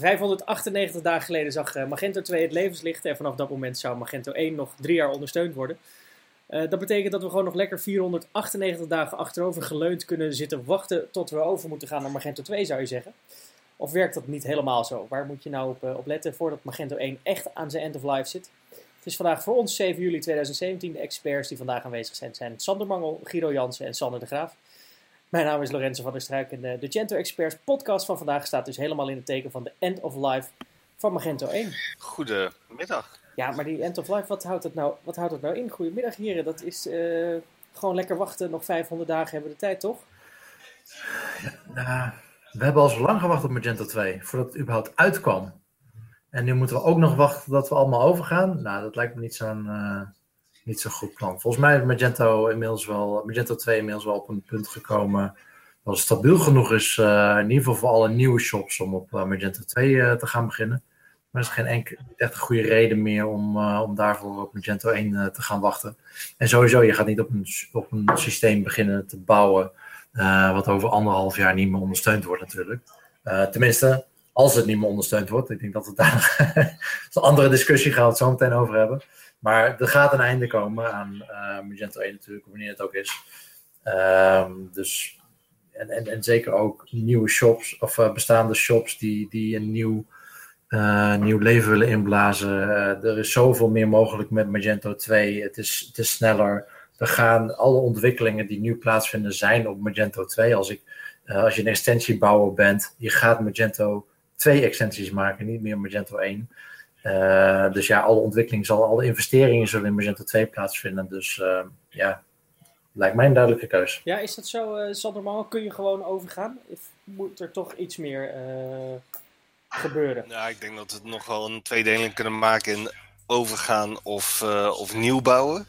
598 dagen geleden zag eh, Magento 2 het levenslicht en vanaf dat moment zou Magento 1 nog drie jaar ondersteund worden. Uh, dat betekent dat we gewoon nog lekker 498 dagen achterover geleund kunnen zitten wachten tot we over moeten gaan naar Magento 2 zou je zeggen. Of werkt dat niet helemaal zo? Waar moet je nou op, uh, op letten voordat Magento 1 echt aan zijn end of life zit? Het is vandaag voor ons 7 juli 2017. De experts die vandaag aanwezig zijn zijn Sander Mangel, Guido Jansen en Sander de Graaf. Mijn naam is Lorenzo van der Struik en de, de Gento Experts podcast van vandaag staat dus helemaal in het teken van de end of life van Magento 1. Goedemiddag. Ja, maar die end of life, wat houdt het nou, wat houdt het nou in? Goedemiddag heren, dat is uh, gewoon lekker wachten. Nog 500 dagen hebben we de tijd, toch? Nou, we hebben al zo lang gewacht op Magento 2, voordat het überhaupt uitkwam. En nu moeten we ook nog wachten dat we allemaal overgaan. Nou, dat lijkt me niet zo'n... Uh niet zo'n goed plan. Volgens mij is Magento, inmiddels wel, Magento 2 inmiddels wel op een punt gekomen dat het stabiel genoeg is, uh, in ieder geval voor alle nieuwe shops, om op uh, Magento 2 uh, te gaan beginnen. Maar er is geen enkele echt goede reden meer om, om daarvoor op Magento 1 te gaan wachten. En sowieso, je gaat niet op een, op een systeem beginnen te bouwen wat over anderhalf jaar niet meer ondersteund wordt natuurlijk. tenminste, als het niet meer ondersteund wordt. Ik denk dat het daar een andere discussie gaan we het zo meteen over hebben. Maar er gaat een einde komen aan uh, Magento 1 natuurlijk, wanneer het ook is. Um, dus, en, en, en zeker ook nieuwe shops, of uh, bestaande shops die, die een nieuw, uh, nieuw leven willen inblazen. er is zoveel meer mogelijk met Magento 2. Het is, het is sneller. Er gaan alle ontwikkelingen die nu plaatsvinden zijn op Magento 2. Als, ik, als je een extensiebouwer bent, je gaat Magento 2 extensies maken, niet meer Magento 1. Uh, dus ja, alle ontwikkeling zal, alle investeringen zullen in Magento 2 plaatsvinden. Dus uh, ja, lijkt mij een duidelijke keus. Ja, is dat zo, uh, Sander Kun je gewoon overgaan? Of moet er toch iets meer gebeuren? Ja, ik denk dat we het nog wel een tweedeling kunnen maken in overgaan of, of nieuwbouwen.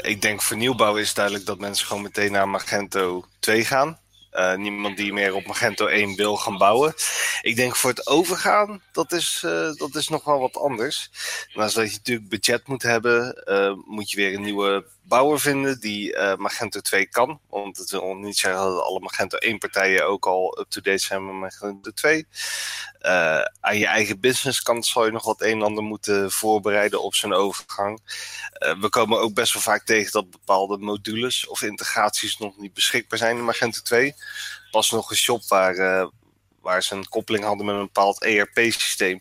ik denk voor nieuwbouwen is duidelijk dat mensen gewoon meteen naar Magento 2 gaan. Uh, niemand die meer op Magento 1 wil gaan bouwen. Ik denk voor het overgaan, dat is, uh, dat is nog wel wat anders. Naast dat je natuurlijk budget moet hebben, uh, moet je weer een nieuwe bouwer vinden die Magento 2 kan. Want het wil niet zeggen dat alle Magento 1 partijen ook al up-to-date zijn met Magento 2. aan je eigen businesskant zal je nog wat een en ander moeten voorbereiden op zijn overgang. we komen ook best wel vaak tegen dat bepaalde modules of integraties nog niet beschikbaar zijn in Magento 2 pas nog een shop waar, uh, waar ze een koppeling hadden met een bepaald ERP-systeem.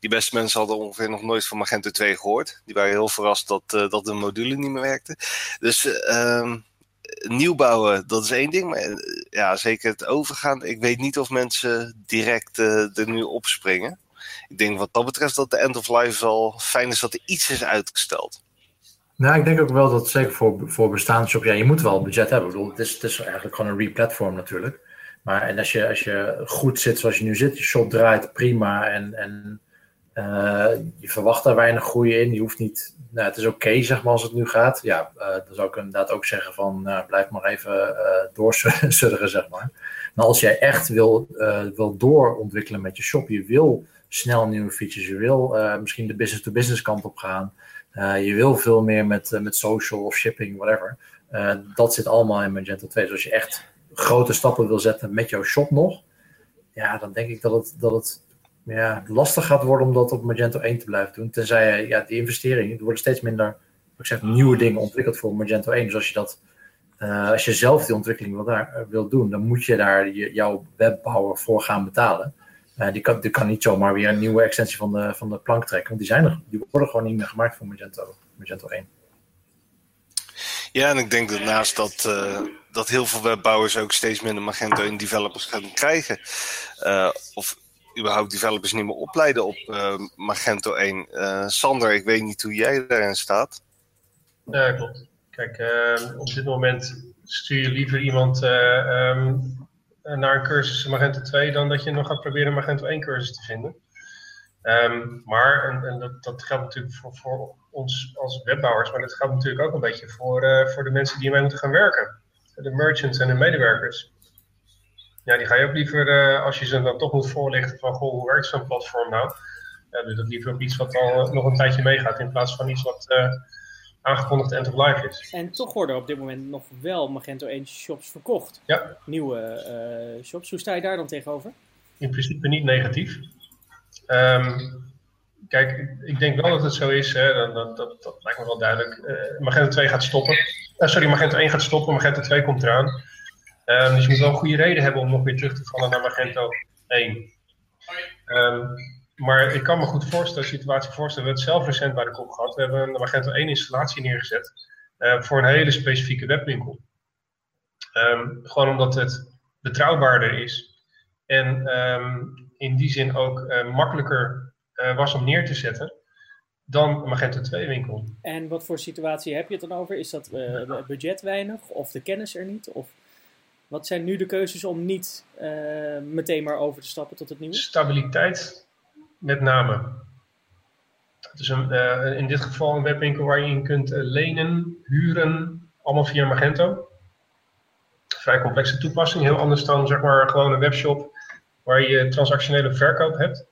Die beste mensen hadden ongeveer nog nooit van Magento 2 gehoord. Die waren heel verrast dat, uh, dat de module niet meer werkte. Dus uh, nieuw bouwen, dat is één ding. Maar ja, zeker het overgaan. Ik weet niet of mensen direct er nu opspringen. Ik denk wat dat betreft dat de end of life wel fijn is dat er iets is uitgesteld. Nou, ik denk ook wel dat zeker voor, voor bestaande shops, ja, je moet wel budget hebben. Ik bedoel, het is, het is eigenlijk gewoon een replatform natuurlijk. Maar en als je, als je goed zit zoals je nu zit, je shop draait prima en, en uh, je verwacht daar weinig groei in. Je hoeft niet, nou, het is oké zeg maar als het nu gaat. Ja, uh, dan zou ik inderdaad ook zeggen van uh, blijf maar even uh, doorsuddigen zeg maar. Maar als jij echt wil, wil doorontwikkelen met je shop, je wil snel nieuwe features, je wil misschien de business-to-business kant op gaan. Uh, je wil veel meer met, uh, met social of shipping, whatever. Uh, dat zit allemaal in Magento 2. Dus als je echt grote stappen wil zetten met jouw shop nog, ja, dan denk ik dat het, dat het ja, lastig gaat worden om dat op Magento 1 te blijven doen. Tenzij ja, die investeringen, er worden steeds minder ik zeg, nieuwe dingen ontwikkeld voor Magento 1. Dus als je, dat, als je zelf die ontwikkeling wil, daar, wil doen, dan moet je daar je, jouw webbouwer voor gaan betalen. Uh, die, kan, die kan niet zomaar weer een nieuwe extensie van de, van de plank trekken. Want die, zijn er, die worden gewoon niet meer gemaakt voor Magento, Magento 1. Ja, en ik denk dat naast dat, uh, dat heel veel webbouwers ook steeds minder Magento 1 developers gaan krijgen. Uh, of überhaupt developers niet meer opleiden op Magento 1. Sander, ik weet niet hoe jij daarin staat. Ja, klopt. Kijk, op dit moment stuur je liever iemand um, eh, naar een cursus Magento 2 dan dat je nog gaat proberen Magento 1 cursus te vinden. Um, maar, en, en dat, dat, geldt natuurlijk voor, voor, ons als webbouwers, maar dat geldt natuurlijk ook een beetje voor, uh, voor de mensen die ermee moeten gaan werken. De merchants en de medewerkers. Ja, die ga je ook liever, uh, als je ze dan toch moet voorlichten van, goh, hoe werkt zo'n platform nou? Ja, doe dat liever op iets wat al nog een tijdje meegaat, in plaats van iets wat aangekondigd end of life is. En toch worden op dit moment nog wel Magento 1 shops verkocht. Ja. Nieuwe uh, shops. Hoe sta je daar dan tegenover? in principe niet negatief. Ehm, kijk, ik denk wel dat het zo is, hè, dat, dat, dat, dat lijkt me wel duidelijk. Uh, Magento 2 gaat stoppen. Uh, sorry, Magento 1 gaat stoppen, Magento 2 komt eraan. Um, dus je moet wel een goede reden hebben om nog weer terug te vallen naar Magento 1. Um, maar ik kan me goed voorstellen, de situatie voorstellen. We hebben het zelf recent bij de kop gehad. We hebben een Magento 1 installatie neergezet uh, voor een hele specifieke webwinkel. Um, gewoon omdat het betrouwbaarder is. En in die zin ook uh, makkelijker uh, was om neer te zetten dan een Magento 2 winkel. En wat voor situatie heb je het dan over? Is dat budget weinig of de kennis er niet? Of wat zijn nu de keuzes om niet meteen maar over te stappen tot het nieuwe? Stabiliteit met name. Het is een, uh, in dit geval een webwinkel waar je in kunt uh, lenen, huren, allemaal via Magento. Vrij complexe toepassing, heel anders dan zeg maar gewoon een webshop waar je transactionele verkoop hebt.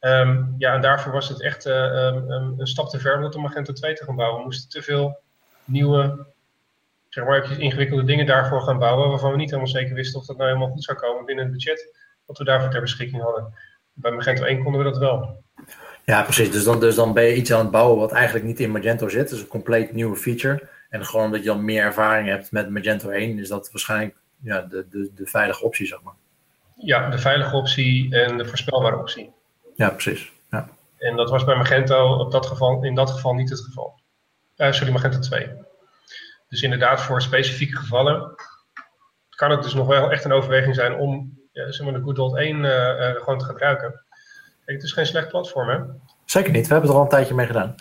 Um, ja, en daarvoor was het echt uh, um, een stap te ver om dat Magento 2 te gaan bouwen. We moesten te veel nieuwe, zeg maar, ingewikkelde dingen daarvoor gaan bouwen, waarvan we niet helemaal zeker wisten of dat nou helemaal goed zou komen binnen het budget wat we daarvoor ter beschikking hadden. Bij Magento 1 konden we dat wel. Ja, precies. Dus dan, dus dan ben je iets aan het bouwen wat eigenlijk niet in Magento zit. Dus een compleet nieuwe feature. En gewoon omdat je dan meer ervaring hebt met Magento 1, is dat waarschijnlijk ja, de, de, de veilige optie, zeg maar. Ja, de veilige optie en de voorspelbare optie. Ja, precies. Ja. En dat was bij Magento op dat geval, in dat geval niet het geval. Uh, sorry, Magento 2. Dus inderdaad, voor specifieke gevallen kan het dus nog wel echt een overweging zijn om ja, zeg maar de Good Old 1 uh, uh, gewoon te gebruiken. Kijk, het is geen slecht platform, hè? Zeker niet. We hebben er al een tijdje mee gedaan.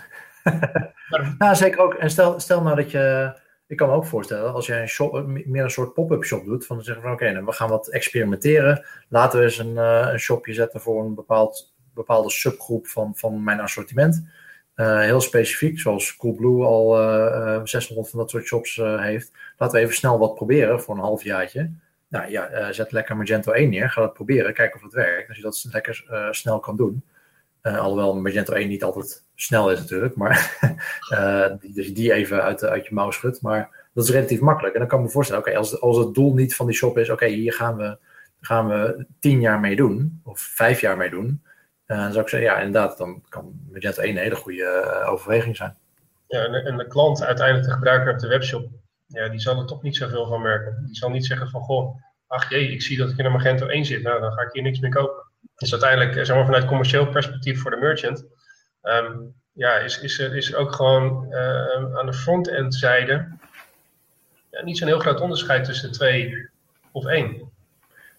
maar... nou, zeker ook. En stel, stel nou dat je... Ik kan me ook voorstellen, als jij een shop, meer een soort pop-up shop doet, van te zeggen van oké, okay, nou, we gaan wat experimenteren. Laten we eens een, uh, een shopje zetten voor een bepaald, bepaalde subgroep van, van mijn assortiment. Uh, heel specifiek, zoals Coolblue al uh, 600 van dat soort shops heeft. Laten we even snel wat proberen voor een halfjaartje. Nou ja, uh, zet lekker Magento 1 neer. Ga dat proberen. Kijken of het werkt. Als je dat lekker uh, snel kan doen. Uh, alhoewel Magento 1 niet altijd snel is natuurlijk. Maar dus die, die even uit, uit je mouw schudt. Maar dat is relatief makkelijk. En dan kan ik me voorstellen. Oké, als, als het doel niet van die shop is. Oké, hier gaan we, gaan we tien jaar mee doen. Of vijf jaar mee doen. dan zou ik zeggen, ja inderdaad. Dan kan Magento 1 een hele goede overweging zijn. Ja, en de, en de klant, uiteindelijk de gebruiker op de webshop ja, die zal er toch niet zoveel van merken. Die zal niet zeggen van, goh, ach jee, ik zie dat ik in een Magento 1 zit, nou dan ga ik hier niks meer kopen. Dus uiteindelijk, zeg maar vanuit commercieel perspectief voor de merchant, um, ja, is, is, er, is ook gewoon uh, aan de front-end zijde ja, niet zo'n heel groot onderscheid tussen 2 of 1.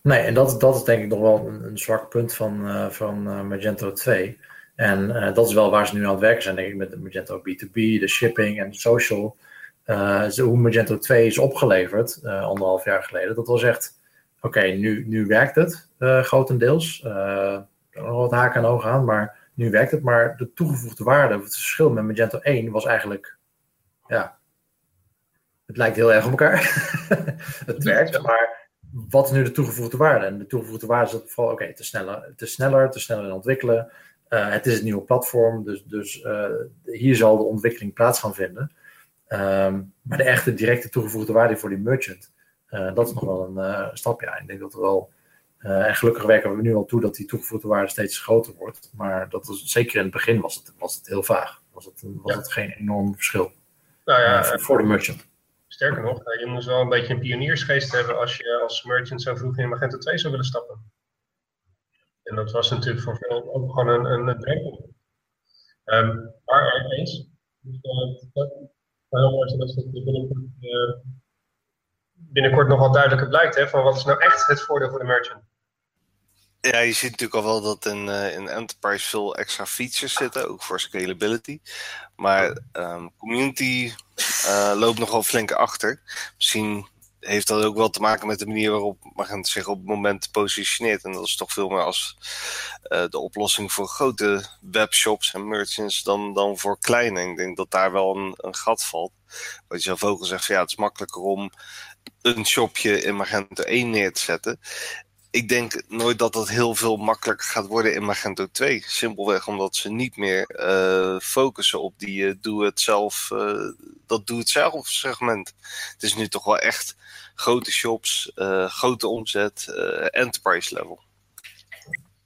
Nee, en dat, dat is denk ik nog wel een, een zwak punt van, van Magento 2. En dat is wel waar ze nu aan het werken zijn, denk ik, met de Magento B2B, de shipping en social. Uh, hoe Magento 2 is opgeleverd, uh, anderhalf jaar geleden, dat was echt, oké, okay, nu, nu werkt het uh, grotendeels. er nog wat haken en ogen aan, maar nu werkt het. Maar de toegevoegde waarde, het verschil met Magento 1 was eigenlijk, ja, het lijkt heel erg op elkaar. het werkt, maar wat is nu de toegevoegde waarde? En de toegevoegde waarde is dat vooral, oké, okay, te, sneller, te sneller, te sneller in ontwikkelen. het is het nieuwe platform, dus, dus hier zal de ontwikkeling plaats gaan vinden. Um, maar de echte directe toegevoegde waarde voor die merchant, uh, dat is nog wel een uh, stap. Ja, ik denk dat er wel. Uh, en gelukkig werken we nu al toe dat die toegevoegde waarde steeds groter wordt. Maar dat was, zeker in het begin was het, was het heel vaag. Was het, was ja. het geen enorm verschil. Nou ja, voor, voor de merchant. Sterker nog, je moet wel een beetje een pioniersgeest hebben als je als merchant zo vroeg in Magento 2 zou willen stappen. En dat was natuurlijk voor veel ook gewoon een, een, een drempel. Um, maar eens, dus, dat, dat binnenkort, uh, binnenkort nogal duidelijker blijkt. Hè, van wat is nou echt het voordeel voor de merchant? Ja, je ziet natuurlijk al wel dat in, uh, in Enterprise veel extra features zitten, ook voor scalability. Maar um, community uh, loopt nogal flink achter. Misschien heeft dat ook wel te maken met de manier waarop Magento zich op het moment positioneert. En dat is toch veel meer als uh, de oplossing voor grote webshops en merchants dan, dan voor kleine. Ik denk dat daar wel een, een gat valt. Wat je zelf ook al zegt, ja, het is makkelijker om een shopje in Magento 1 neer te zetten. Ik denk nooit dat dat heel veel makkelijker gaat worden in Magento 2. Simpelweg omdat ze niet meer uh, focussen op die uh, doe-het-zelf, uh, dat doe-het-zelf segment. Het is nu toch wel echt grote shops, grote omzet, enterprise level.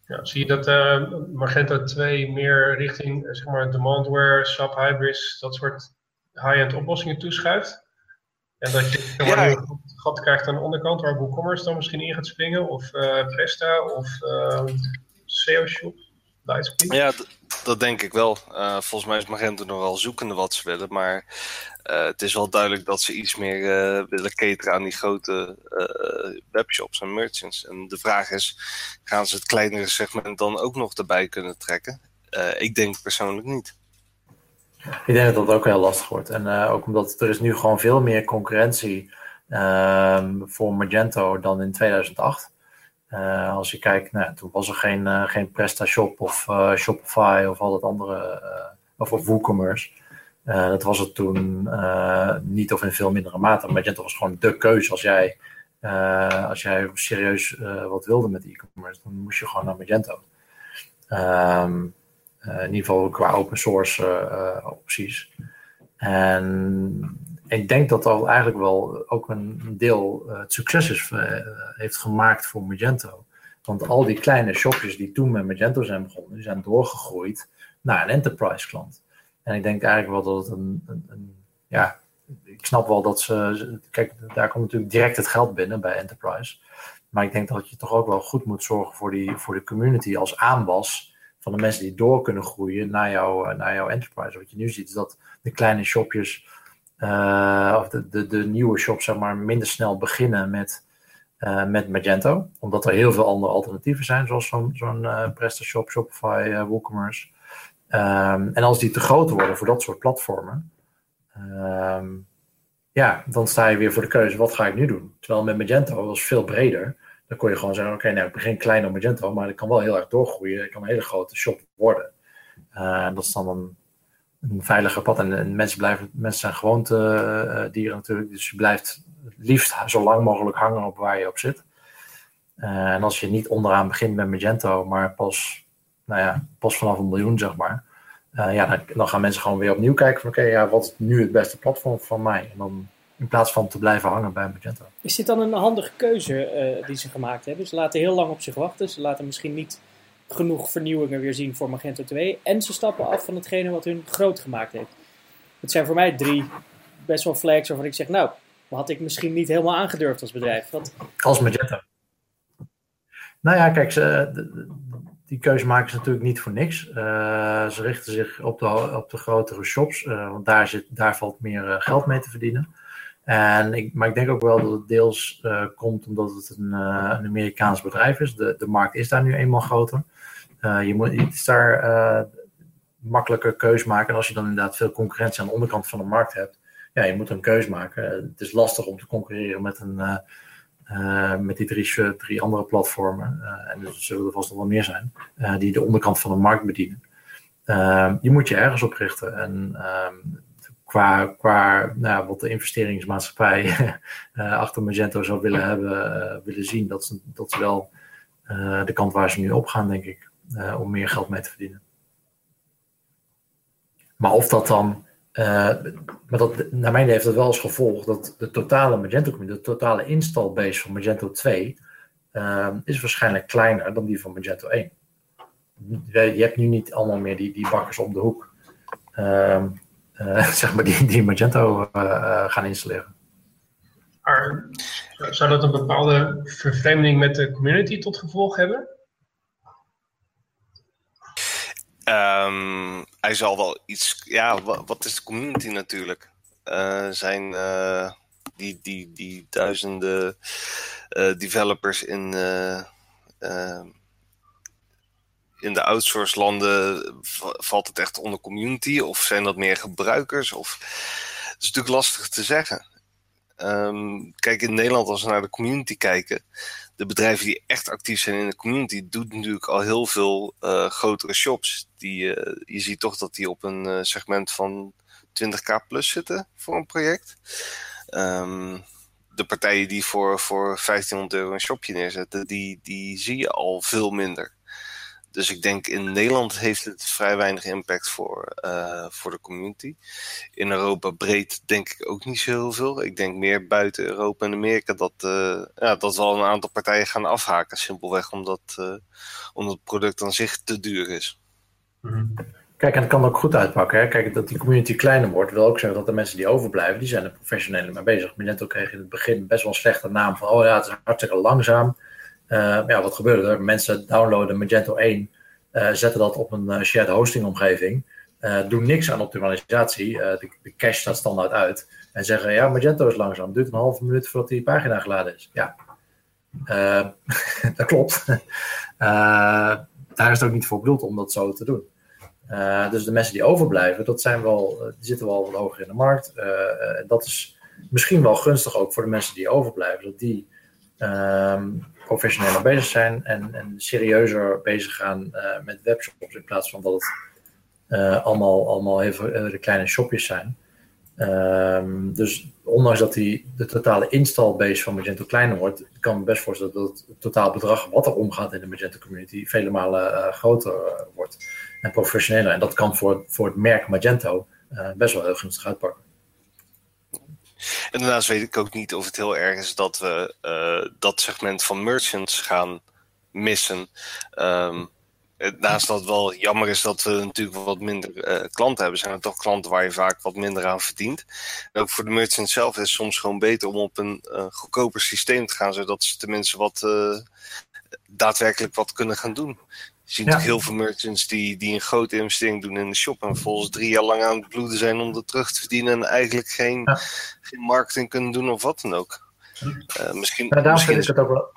Ja, zie je dat uh, Magento 2 meer richting zeg maar demandware, SAP hybrids, dat soort high-end oplossingen toeschuift? En dat je ja. een gat krijgt aan de onderkant waar WooCommerce dan misschien in gaat springen, of Presta, of SEO Shop, Lightspeed? Ja, dat denk ik wel. Uh, volgens mij is Magento nog wel zoekende wat ze willen, maar het is wel duidelijk dat ze iets meer willen cateren aan die grote webshops en merchants. En de vraag is, gaan ze het kleinere segment dan ook nog erbij kunnen trekken? ik denk persoonlijk niet. Ik denk dat dat ook heel lastig wordt. En uh, ook omdat er is nu gewoon veel meer concurrentie uh, voor Magento dan in 2008. Eh, als je kijkt, nou, toen was er geen, uh, geen PrestaShop of Shopify of al dat andere, of, WooCommerce. dat was het toen niet of in veel mindere mate. Magento was gewoon de keuze als jij, als jij serieus wat wilde met e-commerce. Dan moest je gewoon naar Magento. Uh, in ieder geval qua open source opties. En ik denk dat dat eigenlijk wel ook een deel het succes is, heeft gemaakt voor Magento. Want al die kleine shopjes die toen met Magento zijn begonnen, die zijn doorgegroeid naar een enterprise klant. En ik denk eigenlijk wel dat het een, een, ja, ik snap wel dat ze, kijk, daar komt natuurlijk direct het geld binnen bij enterprise. Maar ik denk dat je toch ook wel goed moet zorgen voor, die, voor de community als aanwas van de mensen die door kunnen groeien naar, jou, naar jouw enterprise. Wat je nu ziet is dat de kleine shopjes, uh, of de, de, de nieuwe shops, zeg maar, minder snel beginnen met, uh, met Magento. Omdat er heel veel andere alternatieven zijn, zoals zo'n zo'n uh, PrestaShop, Shopify, WooCommerce. Um, en als die te groot worden voor dat soort platformen, um, ja, dan sta je weer voor de keuze, wat ga ik nu doen? Terwijl met Magento was veel breder. Dan kon je gewoon zeggen, oké, nou, ik begin klein op Magento, maar ik kan wel heel erg doorgroeien. Ik kan een hele grote shop worden. En dat is dan een, een veiliger pad. En, mensen, blijven, mensen zijn gewoontedieren uh, dieren natuurlijk, dus je blijft liefst zo lang mogelijk hangen op waar je op zit. Uh, en als je niet onderaan begint met Magento, maar pas, nou ja, pas vanaf een miljoen, zeg maar. ja, dan, dan, gaan mensen gewoon weer opnieuw kijken van oké, ja, wat is nu het beste platform van mij? En dan in plaats van te blijven hangen bij Magento. Is dit dan een handige keuze die ze gemaakt hebben? Ze laten heel lang op zich wachten. Ze laten misschien niet genoeg vernieuwingen weer zien voor Magento 2. En ze stappen af van hetgene wat hun groot gemaakt heeft. Het zijn voor mij drie best wel flags waarvan ik zeg, nou, had ik misschien niet helemaal aangedurfd als bedrijf. Als Magento. Nou ja, kijk, ze, die keuze maken ze natuurlijk niet voor niks. Uh, ze richten zich op de, op de grotere shops, uh, want daar, zit, daar valt meer geld mee te verdienen. En ik, maar ik denk ook wel dat het deels komt omdat het een, een, Amerikaans bedrijf is. De, de markt is daar nu eenmaal groter. Uh, je moet iets daar makkelijker keus maken. En als je dan inderdaad veel concurrentie aan de onderkant van de markt hebt, ja, je moet een keus maken. het is lastig om te concurreren met, een, met die drie, drie andere platformen. en er zullen er vast nog wel meer zijn, die de onderkant van de markt bedienen. je moet je ergens op richten. En ehm, qua, qua nou, wat de investeringsmaatschappij achter Magento zou willen hebben, willen zien. Dat ze, dat wel de kant waar ze nu op gaan, denk ik, om meer geld mee te verdienen. Maar of dat dan, maar dat, naar mijn idee heeft dat wel als gevolg dat de totale Magento de totale installbase van Magento 2 is waarschijnlijk kleiner dan die van Magento 1. Je hebt nu niet allemaal meer die, die bakkers om de hoek. Eh, zeg maar die, die Magento eh, eh, gaan installeren. Zou dat een bepaalde vervreemding met de community tot gevolg hebben? Um, hij zal wel iets. Ja, wat, is de community natuurlijk? Uh, zijn uh, die, die, die duizenden uh, developers in in de outsource landen valt het echt onder community of zijn dat meer gebruikers? Of... Het is natuurlijk lastig te zeggen. Um, kijk, in Nederland, als we naar de community kijken, de bedrijven die echt actief zijn in de community, doen natuurlijk al heel veel uh, grotere shops. Die, uh, je ziet toch dat die op een uh, segment van 20k plus zitten voor een project. Um, de partijen die voor, voor 1500 euro een shopje neerzetten, die, die zie je al veel minder. Dus ik denk in Nederland heeft het vrij weinig impact voor, voor de community. In Europa breed denk ik ook niet zo heel veel. Ik denk meer buiten Europa en Amerika dat, ja, dat wel een aantal partijen gaan afhaken. Simpelweg omdat, omdat het product aan zich te duur is. Mm Kijk, en het kan ook goed uitpakken. Hè? Kijk, dat die community kleiner wordt, wil ook zeggen dat de mensen die overblijven, die zijn er professioneel mee bezig. Magento kreeg in het begin best wel een slechte naam van, oh ja, het is hartstikke langzaam. Uh, ja, wat gebeurde er? Mensen downloaden Magento 1, uh, eh, zetten dat op een uh, shared hosting omgeving, doen niks aan optimalisatie, de, de, cache staat standaard uit en zeggen, ja, Magento is langzaam, duurt een halve minuut voordat die pagina geladen is. Ja, dat klopt. daar is het ook niet voor bedoeld om dat zo te doen. Dus de mensen die overblijven, dat zijn wel, eh, die zitten wel wat hoger in de markt. Dat is misschien wel gunstig ook voor de mensen die overblijven, dat die um, professioneler bezig zijn en, en serieuzer bezig gaan met webshops in plaats van dat het allemaal, allemaal even de kleine shopjes zijn. Um, dus ondanks dat die, de totale installbase van Magento kleiner wordt, kan ik me best voorstellen dat het totaalbedrag wat er omgaat in de Magento community vele malen groter wordt en professioneler. En dat kan voor, voor het merk Magento best wel heel gunstig uitpakken. En daarnaast weet ik ook niet of het heel erg is dat we uh, dat segment van merchants gaan missen. Um, naast dat het wel jammer is dat we natuurlijk wat minder uh, klanten hebben, zijn er toch klanten waar je vaak wat minder aan verdient. En ook voor de merchant zelf is het soms gewoon beter om op een uh, goedkoper systeem te gaan, zodat ze tenminste wat daadwerkelijk wat kunnen gaan doen. Je ziet ja. heel veel merchants die, die een grote investering doen in de shop en volgens drie jaar lang aan het bloeden zijn om dat terug te verdienen en eigenlijk geen, ja. geen marketing kunnen doen of wat dan ook. Uh, misschien, ja, daarom misschien vind ik, het ook wel,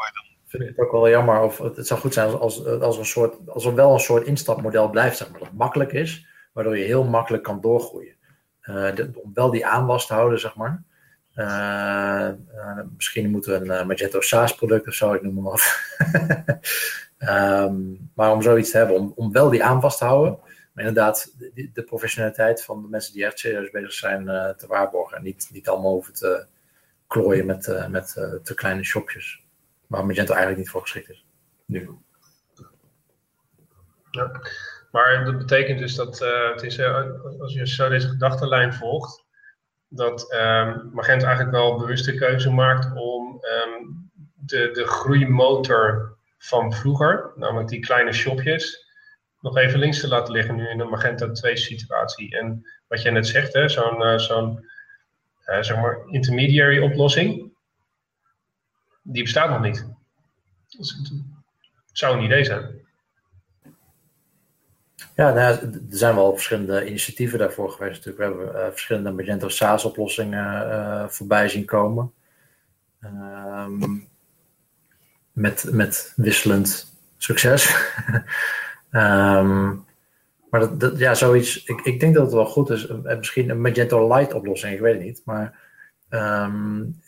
vind ik het ook wel jammer. Of het zou goed zijn als, als, een soort, als er wel een soort instapmodel blijft, zeg maar, dat makkelijk is, waardoor je heel makkelijk kan doorgroeien. Uh, de, om wel die aanwas te houden, zeg maar. Uh, misschien moeten we een Magento SaaS product of zo, ik noem maar wat. Um, maar om zoiets te hebben, om, om wel die aan vast te houden, maar inderdaad de, professionaliteit van de mensen die echt serieus bezig zijn uh, te waarborgen. En niet, niet allemaal hoeven te klooien met, uh, met uh, te kleine shopjes. Waar Magento eigenlijk niet voor geschikt is. Nu. Ja, maar dat betekent dus dat het is, als je zo deze gedachtenlijn volgt, dat um, Magento eigenlijk wel bewuste keuze maakt om um, de, de groeimotor van vroeger, namelijk die kleine shopjes, nog even links te laten liggen nu in een Magento 2 situatie. En wat jij net zegt, zo'n uh, zo'n uh, zeg maar intermediary oplossing, die bestaat nog niet. Dus het zou een idee zijn. Ja, nou, er zijn wel verschillende initiatieven daarvoor geweest. We hebben uh, verschillende Magento SaaS oplossingen voorbij zien komen. Um, met, met wisselend succes. um, maar dat, ja, zoiets, ik, ik denk dat het wel goed is. Misschien een Magento Light oplossing, ik weet het niet. Maar um,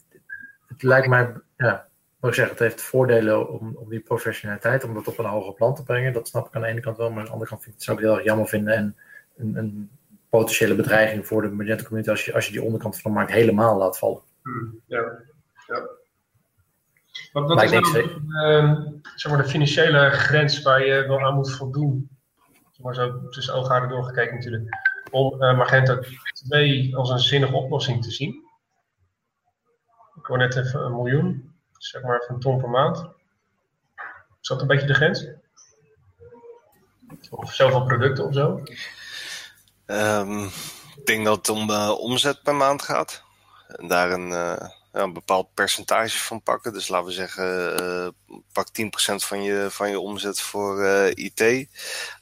het lijkt mij, ja, wat ik zeg, het heeft voordelen om, om die professionaliteit, om dat op een hoger plan te brengen. Dat snap ik aan de ene kant wel, maar aan de andere kant vind ik het, zou ik heel erg jammer vinden. En een, een potentiële bedreiging voor de Magento community als je, als je die onderkant van de markt helemaal laat vallen. Hmm, ja, ja. Wat, wat is nou uh, zeg maar de financiële grens waar je wel aan moet voldoen? Zeg maar zo tussen ooghaarden doorgekeken natuurlijk. Om uh, Magento 2 als een zinnige oplossing te zien. Ik hoor net even een miljoen, zeg maar van ton per maand. Is dat een beetje de grens? Of zoveel producten of zo? Um, ik denk dat het om uh, omzet per maand gaat. En daar een, uh, een bepaald percentage van pakken. Dus laten we zeggen, uh, pak 10% van je, van je omzet voor uh, IT.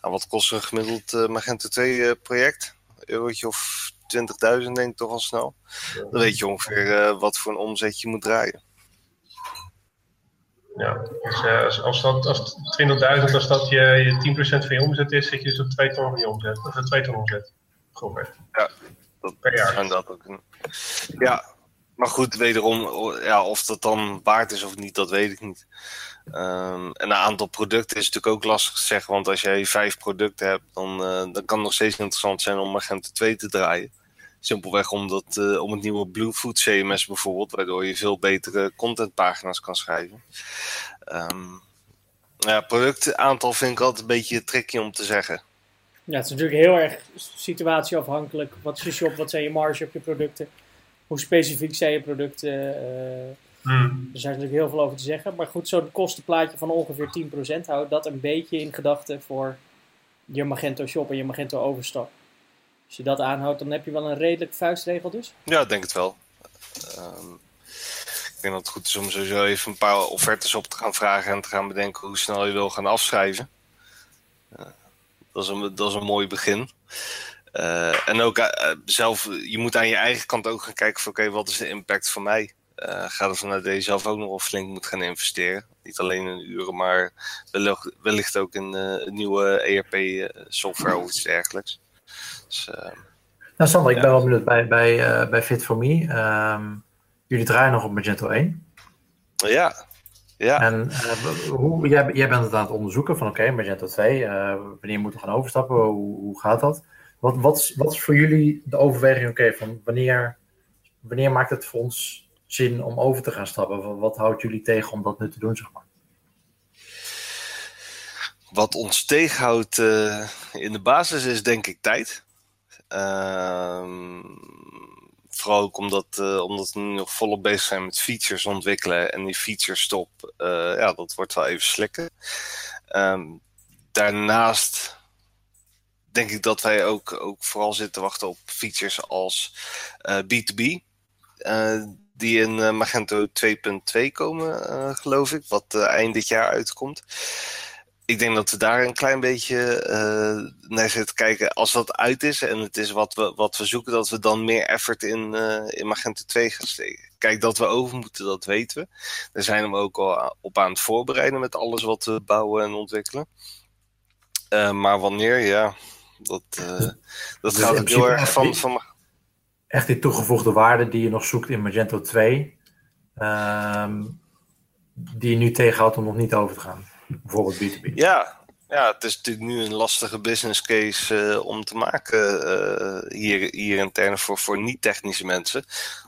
En wat kost een gemiddeld uh, Magento 2 project? Een eurotje of 20.000 denk ik toch al snel. Dan weet je ongeveer wat voor een omzet je moet draaien. Ja, dus als, als, dat, als 20.000, als dat je, je 10% van je omzet is, zit je dus op 2 ton van je omzet. Of 2 ton omzet. Ja, dat per jaar. Dat ook. Ja, maar goed, wederom, ja, of dat dan waard is of niet, dat weet ik niet. Um, en een aantal producten is natuurlijk ook lastig te zeggen, want als jij vijf producten hebt, dan, uh, dan kan het nog steeds interessant zijn om Magento 2 te draaien. Simpelweg omdat, uh, om het nieuwe Bluefoot CMS bijvoorbeeld, waardoor je veel betere contentpagina's kan schrijven. Um, Ja, productaantal vind ik altijd een beetje tricky om te zeggen. Ja, het is natuurlijk heel erg situatieafhankelijk. Wat is je shop, wat zijn je marge op je producten? Hoe specifiek zijn je producten? Uh, hmm. Er zijn natuurlijk heel veel over te zeggen. Maar goed, zo'n kostenplaatje van ongeveer 10% houdt dat een beetje in gedachten voor je Magento shop en je Magento overstap. Als je dat aanhoudt, dan heb je wel een redelijk vuistregel dus? Ja, ik denk het wel. Um, ik denk dat het goed is om sowieso even een paar offertes op te gaan vragen en te gaan bedenken hoe snel je wil gaan afschrijven. Uh, dat, is een, dat is een mooi begin. Uh, en ook uh, zelf, je moet aan je eigen kant ook gaan kijken van oké, wat is de impact voor mij? ga ervan uit dat je zelf ook nog wel flink moet gaan investeren. Niet alleen in uren, maar wellicht, wellicht ook in nieuwe ERP-software of iets dergelijks. Dus, nou Sander, ik ben wel benieuwd bij, bij, bij Fit4Me. Um, Jullie draaien nog op Magento 1. Ja. ja. En uh, hoe, jij, jij, bent het aan het onderzoeken van oké, Magento 2, uh, eh, wanneer moeten we gaan overstappen? Hoe, hoe gaat dat? Wat, wat, wat is voor jullie de overweging, oké, van wanneer, wanneer maakt het voor ons zin om over te gaan stappen? Wat houdt jullie tegen om dat nu te doen, zeg maar? Wat ons tegenhoudt uh, in de basis is denk ik tijd. Ehm Vooral ook omdat, uh, omdat we nu nog volop bezig zijn met features ontwikkelen. En die features stop, uh, ja, dat wordt wel even slikken. Um, daarnaast denk ik dat wij ook, ook vooral zitten wachten op features als uh, B2B. die in Magento 2.2 komen, geloof ik. Wat eind dit jaar uitkomt ik denk dat we daar een klein beetje naar zitten kijken. Als dat uit is en het is wat we, wat we zoeken, dat we dan meer effort in, in Magento 2 gaan steken. Kijk, dat we over moeten, dat weten we. Daar zijn we ook al op aan het voorbereiden met alles wat we bouwen en ontwikkelen. Maar wanneer, ja, dat, dat dus gaat ook heel erg van, van. Echt die toegevoegde waarde die je nog zoekt in Magento 2, ehm, die je nu tegenhoudt om nog niet over te gaan. Bijvoorbeeld B2B. Ja, ja, het is natuurlijk nu een lastige business case uh, om te maken uh, hier, hier intern voor, voor niet-technische mensen.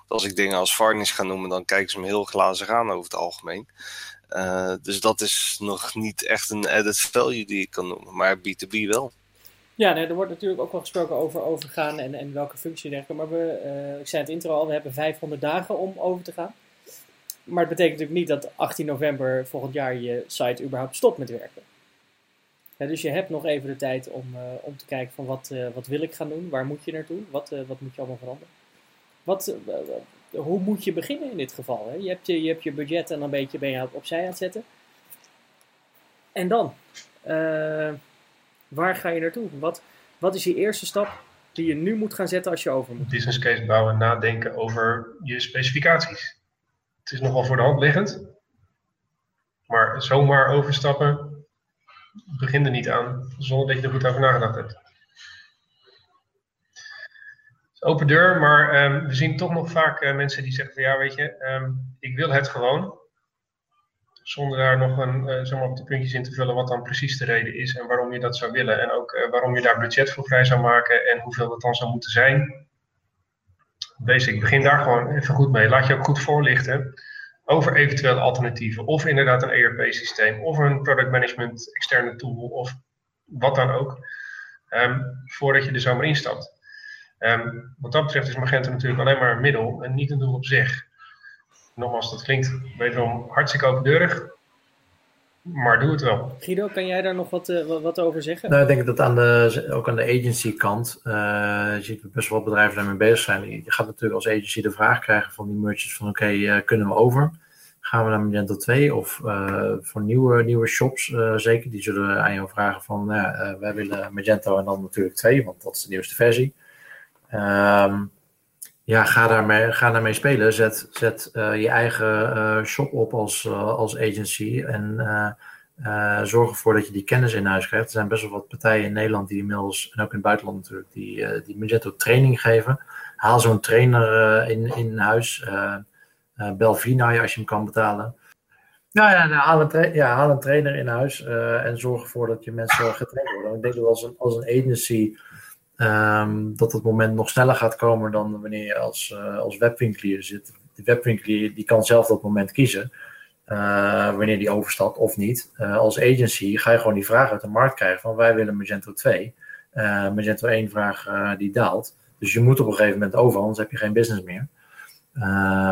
Als ik dingen als varnish ga noemen, dan kijken ze me heel glazig aan over het algemeen. Uh, dus dat is nog niet echt een added value die ik kan noemen, maar B2B wel. Ja, nee, er wordt natuurlijk ook wel gesproken over overgaan en, en welke functie dergelijke. Maar we, ik zei het intro al, we hebben 500 dagen om over te gaan. Maar het betekent natuurlijk niet dat 18 november volgend jaar je site überhaupt stopt met werken. dus je hebt nog even de tijd om, uh, om te kijken van wat, uh, wat wil ik gaan doen, waar moet je naartoe, wat, uh, wat moet je allemaal veranderen. Wat, hoe moet je beginnen in dit geval? Hè? Je, hebt je, je hebt je budget en dan ben je, ben je opzij aan het zetten. En dan? Waar ga je naartoe? Wat, wat is je eerste stap die je nu moet gaan zetten als je over moet? Business case bouwen, nadenken over je specificaties het is nogal voor de hand liggend. Maar zomaar overstappen, begin er niet aan, zonder dat je er goed over nagedacht hebt. Open deur, maar ehm, we zien toch nog vaak uh, mensen die zeggen van ja, weet je, um, ik wil het gewoon. Zonder daar nog een, uh, zeg maar op de puntjes in te vullen wat dan precies de reden is en waarom je dat zou willen. En ook uh, waarom je daar budget voor vrij zou maken en hoeveel dat dan zou moeten zijn basic. Begin daar gewoon even goed mee. Laat je ook goed voorlichten over eventuele alternatieven. Of inderdaad een ERP-systeem, of een product management externe tool, of wat dan ook. Um, voordat je er zomaar instapt. Um, wat dat betreft is Magento natuurlijk alleen maar een middel en niet een doel op zich. Nogmaals, dat klinkt wederom hartstikke opendeurig. Maar doe het wel. Guido, kan jij daar nog wat, uh, wat over zeggen? Nou, ik denk dat aan de, ook aan de agency kant, uh, je ziet best wel wat bedrijven daarmee bezig zijn. Je gaat natuurlijk als agency de vraag krijgen van die merchants van oké, okay, uh, kunnen we over? Gaan we naar Magento 2 of voor nieuwe, nieuwe shops zeker, die zullen aan jou vragen van nou wij willen Magento en dan natuurlijk 2, want dat is de nieuwste versie. Um, ja, ga daarmee, ga daarmee spelen. Zet, zet uh, je eigen uh, shop op als, uh, als agency. En zorg ervoor dat je die kennis in huis krijgt. Er zijn best wel wat partijen in Nederland die inmiddels, en ook in het buitenland natuurlijk, die, die Magento training geven. Haal zo'n trainer in, in huis. bel Vina als je hem kan betalen. Nou ja, nou, haal, een ja, haal een trainer in huis en zorg ervoor dat je mensen getraind worden. Ik denk dat als een, als een agency Um, dat het moment nog sneller gaat komen dan wanneer je als, uh, als webwinkelier zit. De webwinkelier die kan zelf dat moment kiezen. uh, wanneer die overstapt of niet. Uh, als agency ga je gewoon die vraag uit de markt krijgen van wij willen Magento 2. Uh, Magento 1 vraag die daalt. Dus je moet op een gegeven moment over, anders heb je geen business meer.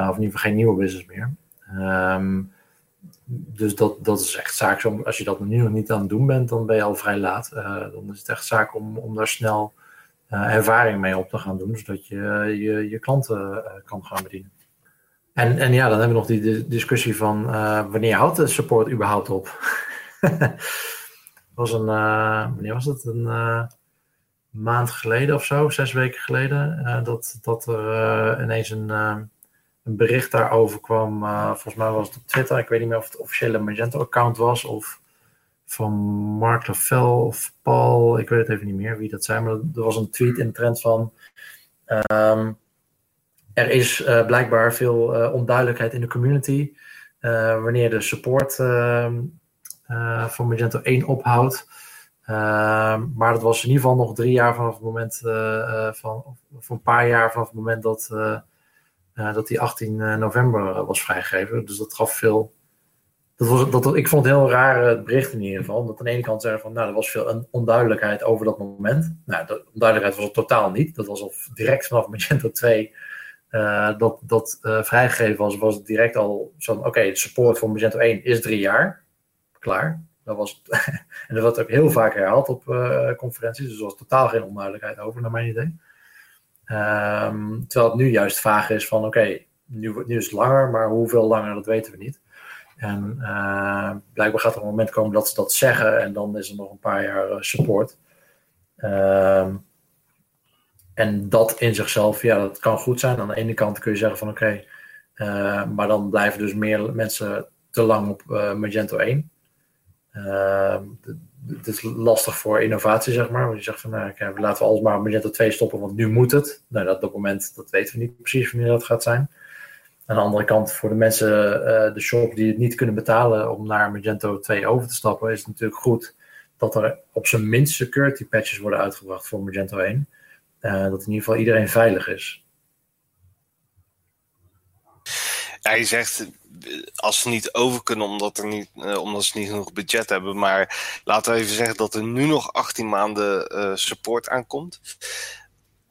of in ieder geval geen nieuwe business meer. Um, dus dat, dat is echt zaak. Als je dat nu nog niet aan het doen bent, dan ben je al vrij laat. dan is het echt zaak om, om daar snel ervaring mee op te gaan doen, zodat je je, je klanten kan gaan bedienen. En, en ja, dan hebben we nog die discussie van wanneer houdt de support überhaupt op? was een, wanneer was het? Een maand geleden of zo, zes weken geleden, dat, dat er ineens een, een bericht daarover kwam. volgens mij was het op Twitter, ik weet niet meer of het officiële Magento-account was of van Mark Lavelle of Paul, ik weet het even niet meer wie dat zijn, maar er was een tweet in de trend van. Um, er is uh, blijkbaar veel uh, onduidelijkheid in de community uh, wanneer de support ehm, van Magento 1 ophoudt. Ehm, maar dat was in ieder geval nog drie jaar vanaf het moment van, of een paar jaar vanaf het moment dat, dat die 18 november was vrijgegeven. Dus dat gaf veel. Dat ik vond het heel raar bericht in ieder geval. Dat aan de ene kant zeggen van, nou, er was veel onduidelijkheid over dat moment. Nou, de onduidelijkheid was er totaal niet. Dat was al direct vanaf Magento 2 uh, dat, dat uh, vrijgegeven was, was het direct al zo oké, okay, support voor Magento 1 is drie jaar. Klaar. Dat was en dat werd ook heel vaak herhaald op uh, conferenties, dus er was totaal geen onduidelijkheid over, naar mijn idee. Um, terwijl het nu juist vaag is van, oké, nu, nu is het langer, maar hoeveel langer, dat weten we niet. En blijkbaar gaat er een moment komen dat ze dat zeggen en dan is er nog een paar jaar support. Um, en dat in zichzelf, ja, dat kan goed zijn. Aan de ene kant kun je zeggen van oké, uh, maar dan blijven dus meer mensen te lang op Magento 1. Uh, het is lastig voor innovatie, zeg maar. Want je zegt van, nou, laten we alles maar Magento 2 stoppen, want nu moet het. Nou, dat, moment, dat weten we niet precies wanneer dat gaat zijn. Aan de andere kant, voor de mensen, de shop die het niet kunnen betalen om naar Magento 2 over te stappen, is het natuurlijk goed dat er op zijn minst security patches worden uitgebracht voor Magento 1. Uh, dat in ieder geval iedereen veilig is. Je zegt als ze niet over kunnen omdat, er niet, omdat ze niet genoeg budget hebben. Maar laten we even zeggen dat er nu nog 18 maanden support aankomt.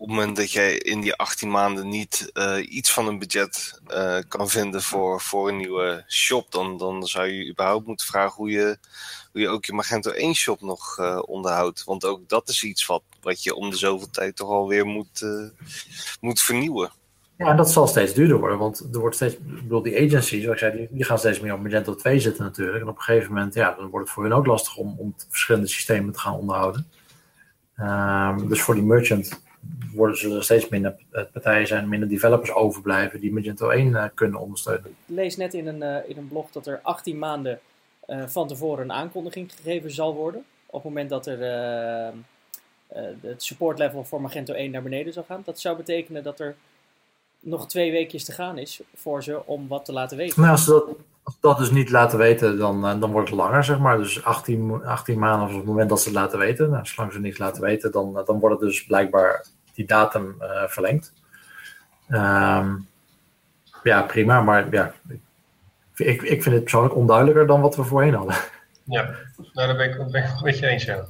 Op het moment dat jij in die 18 maanden niet iets van een budget kan vinden voor, voor een nieuwe shop, dan, dan zou je überhaupt moeten vragen hoe je, hoe je ook je Magento 1 shop nog onderhoudt. Want ook dat is iets wat wat je om de zoveel tijd toch alweer moet, moet vernieuwen. Ja, en dat zal steeds duurder worden, want er wordt steeds, ik bedoel, die agencies, zoals ik zei, die, gaan steeds meer op Magento 2 zitten natuurlijk. En op een gegeven moment, ja, dan wordt het voor hen ook lastig om, om verschillende systemen te gaan onderhouden. Um, dus voor die merchant worden ze er steeds minder partijen zijn, minder developers overblijven die Magento 1 uh, eh, kunnen ondersteunen. Ik lees net in een, uh, in een blog dat er 18 maanden van tevoren een aankondiging gegeven zal worden. Op het moment dat er het support level voor Magento 1 naar beneden zou gaan. Dat zou betekenen dat er nog twee weekjes te gaan is voor ze om wat te laten weten. Nou, als ze dat, als dat dus niet laten weten, dan, uh, dan wordt het langer, zeg maar. Dus 18, 18 maanden op het moment dat ze het laten weten. Nou, zolang ze niets laten weten, dan, uh, dan wordt het dus blijkbaar die datum verlengd. Um, ja, prima, maar ja, ik, ik vind het persoonlijk onduidelijker dan wat we voorheen hadden. Ja, nou, daar ben ik, ben ik met je eens, ja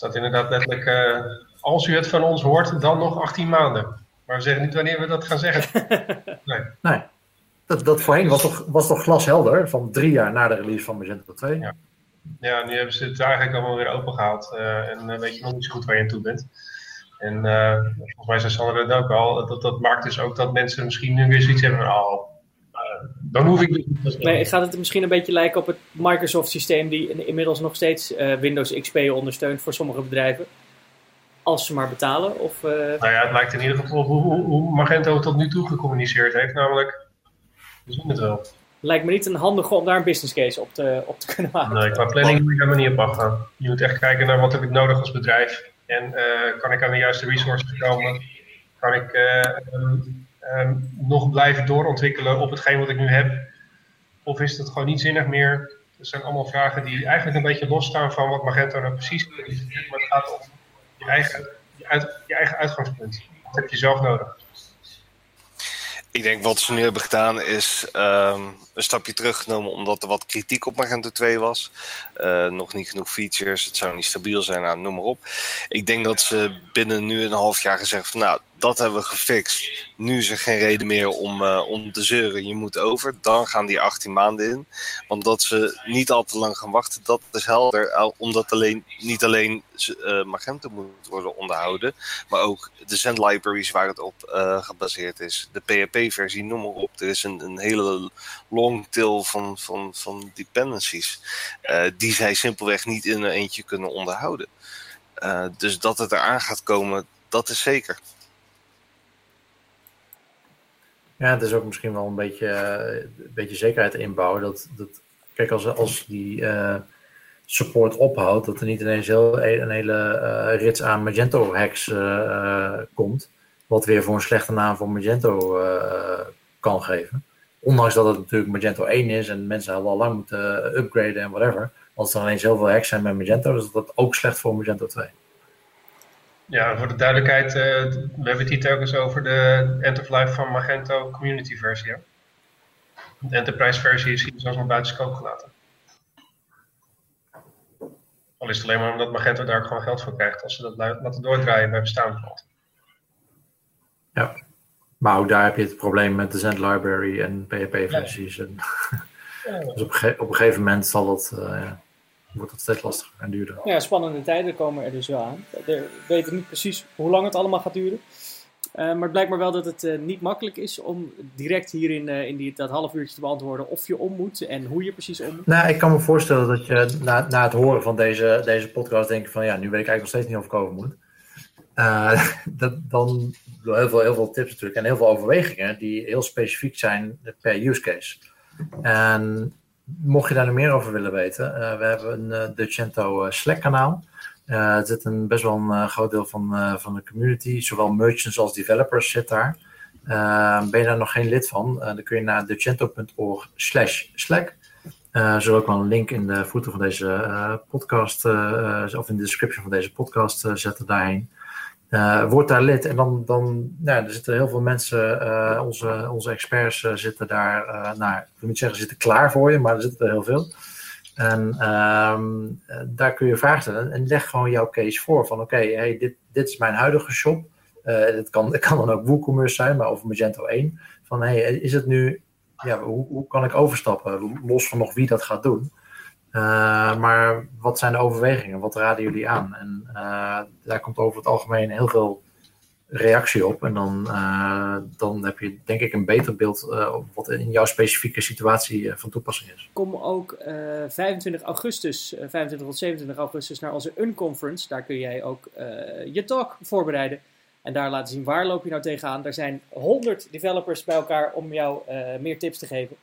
staat inderdaad letterlijk, uh, als u het van ons hoort, dan nog 18 maanden. Maar we zeggen niet wanneer we dat gaan zeggen. Nee. nee. Dat, dat voorheen was toch, was toch glashelder, van drie jaar na de release van Magento 2. Ja. ja, nu hebben ze het eigenlijk allemaal weer opengehaald. Uh, en uh, weet je nog niet zo goed waar je aan toe bent. En volgens mij zei Sander het ook al, dat, dat maakt dus ook dat mensen misschien nu weer zoiets hebben van, oh, dan hoef ik niet Nee, gaat het misschien een beetje lijken op het Microsoft-systeem die inmiddels nog steeds uh, Windows XP ondersteunt voor sommige bedrijven? Als ze maar betalen? Of, uh... Nou ja, het lijkt in ieder geval hoe, hoe, hoe Magento tot nu toe gecommuniceerd heeft. Namelijk, we zien het wel. Lijkt me niet een handige om daar een business case op te, op te kunnen maken. Nee, qua planning moet je helemaal niet op afgaan. Je moet echt kijken naar wat heb ik nodig als bedrijf. En uh, kan ik aan de juiste resources komen? Kan ik um, nog blijven doorontwikkelen op hetgeen wat ik nu heb? Of is het gewoon niet zinnig meer? Dat zijn allemaal vragen die eigenlijk een beetje losstaan van wat Magento nou precies is. Maar het gaat om je eigen, je, uit, je eigen uitgangspunt. Wat heb je zelf nodig? Ik denk wat ze nu hebben gedaan is ehm, een stapje teruggenomen omdat er wat kritiek op Magento 2 was. Uh, nog niet genoeg features, het zou niet stabiel zijn, nou, noem maar op. Ik denk dat ze binnen nu een half jaar gezegd van nou, dat hebben we gefixt. Nu is er geen reden meer om, om te zeuren. Je moet over. Dan gaan die 18 maanden in. Want dat ze niet al te lang gaan wachten, dat is helder. Omdat alleen, niet alleen uh, Magento moet worden onderhouden. Maar ook de Zen libraries waar het op uh, gebaseerd is. De PHP-versie, noem maar op. Er is een, een hele long tail van, van, van dependencies. die zij simpelweg niet in een eentje kunnen onderhouden. dus dat het eraan gaat komen, dat is zeker. Ja, het is ook misschien wel een beetje, uh, een beetje zekerheid inbouwen. Dat, dat, kijk, als, als die uh, support ophoudt, dat er niet ineens heel, een hele uh, rits aan Magento hacks komt. Wat weer voor een slechte naam voor Magento kan geven. Ondanks dat het natuurlijk Magento 1 is en mensen al lang moeten upgraden en whatever. Als er alleen zoveel hacks zijn met Magento, is dat ook slecht voor Magento 2. Ja, voor de duidelijkheid, uh, we hebben het hier telkens over de end of life van Magento community versie. Hè? De enterprise versie is hier zelfs nog buiten scope gelaten. Al is het alleen maar omdat Magento daar ook gewoon geld voor krijgt als ze dat laten doordraaien bij bestaande klanten. Ja, maar ook daar heb je het probleem met de Zend library en PHP-versies. Ja. Ja. dus op, op, een gegeven moment zal dat... Uh, wordt het steeds lastiger en duurder. Ja, spannende tijden komen er dus wel aan. We weten niet precies hoe lang het allemaal gaat duren. Uh, maar het blijkt maar wel dat het uh, niet makkelijk is om direct hierin uh, in die, dat half uurtje te beantwoorden of je om moet en hoe je precies om moet. Nou, ik kan me voorstellen dat je na, na het horen van deze, deze podcast denkt van ja, nu weet ik eigenlijk nog steeds niet of ik over moet. dat, dan heel veel, heel veel tips natuurlijk en heel veel overwegingen die heel specifiek zijn per use case. En mocht je daar meer over willen weten, uh, we hebben een uh, de Cento uh, Slack kanaal. er zit een best wel een groot deel van, van de community, zowel merchants als developers zit daar. ben je daar nog geen lid van, dan kun je naar decento.org slash Slack. Uh, zullen ook wel een link in de voeten van deze podcast, of in de description van deze podcast zetten daarheen. Uh, word daar lid en dan, dan nou, er zitten heel veel mensen, uh, onze, onze experts uh, zitten daar, nou, ik wil niet zeggen zitten klaar voor je, maar er zitten er heel veel. En ehm, daar kun je vragen stellen en leg gewoon jouw case voor van oké, hey, dit, dit is mijn huidige shop. het, kan, het kan dan ook WooCommerce zijn, maar of Magento 1. Van hey, is het nu, ja, hoe, hoe kan ik overstappen, los van nog wie dat gaat doen. Uh, maar wat zijn de overwegingen? Wat raden jullie aan? En uh, daar komt over het algemeen heel veel reactie op. En dan, uh, dan heb je denk ik een beter beeld wat in jouw specifieke situatie van toepassing is. Kom ook 25 augustus, 25 tot 27 augustus naar onze Unconference. Daar kun jij ook je talk voorbereiden. En daar laten zien waar loop je nou tegenaan. Er zijn 100 developers bij elkaar om jou meer tips te geven.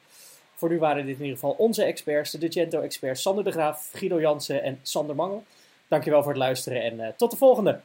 Voor nu waren dit in ieder geval onze experts, de Decento-experts Sander de Graaf, Guido Jansen en Sander Mangel. Dankjewel voor het luisteren en uh, tot de volgende!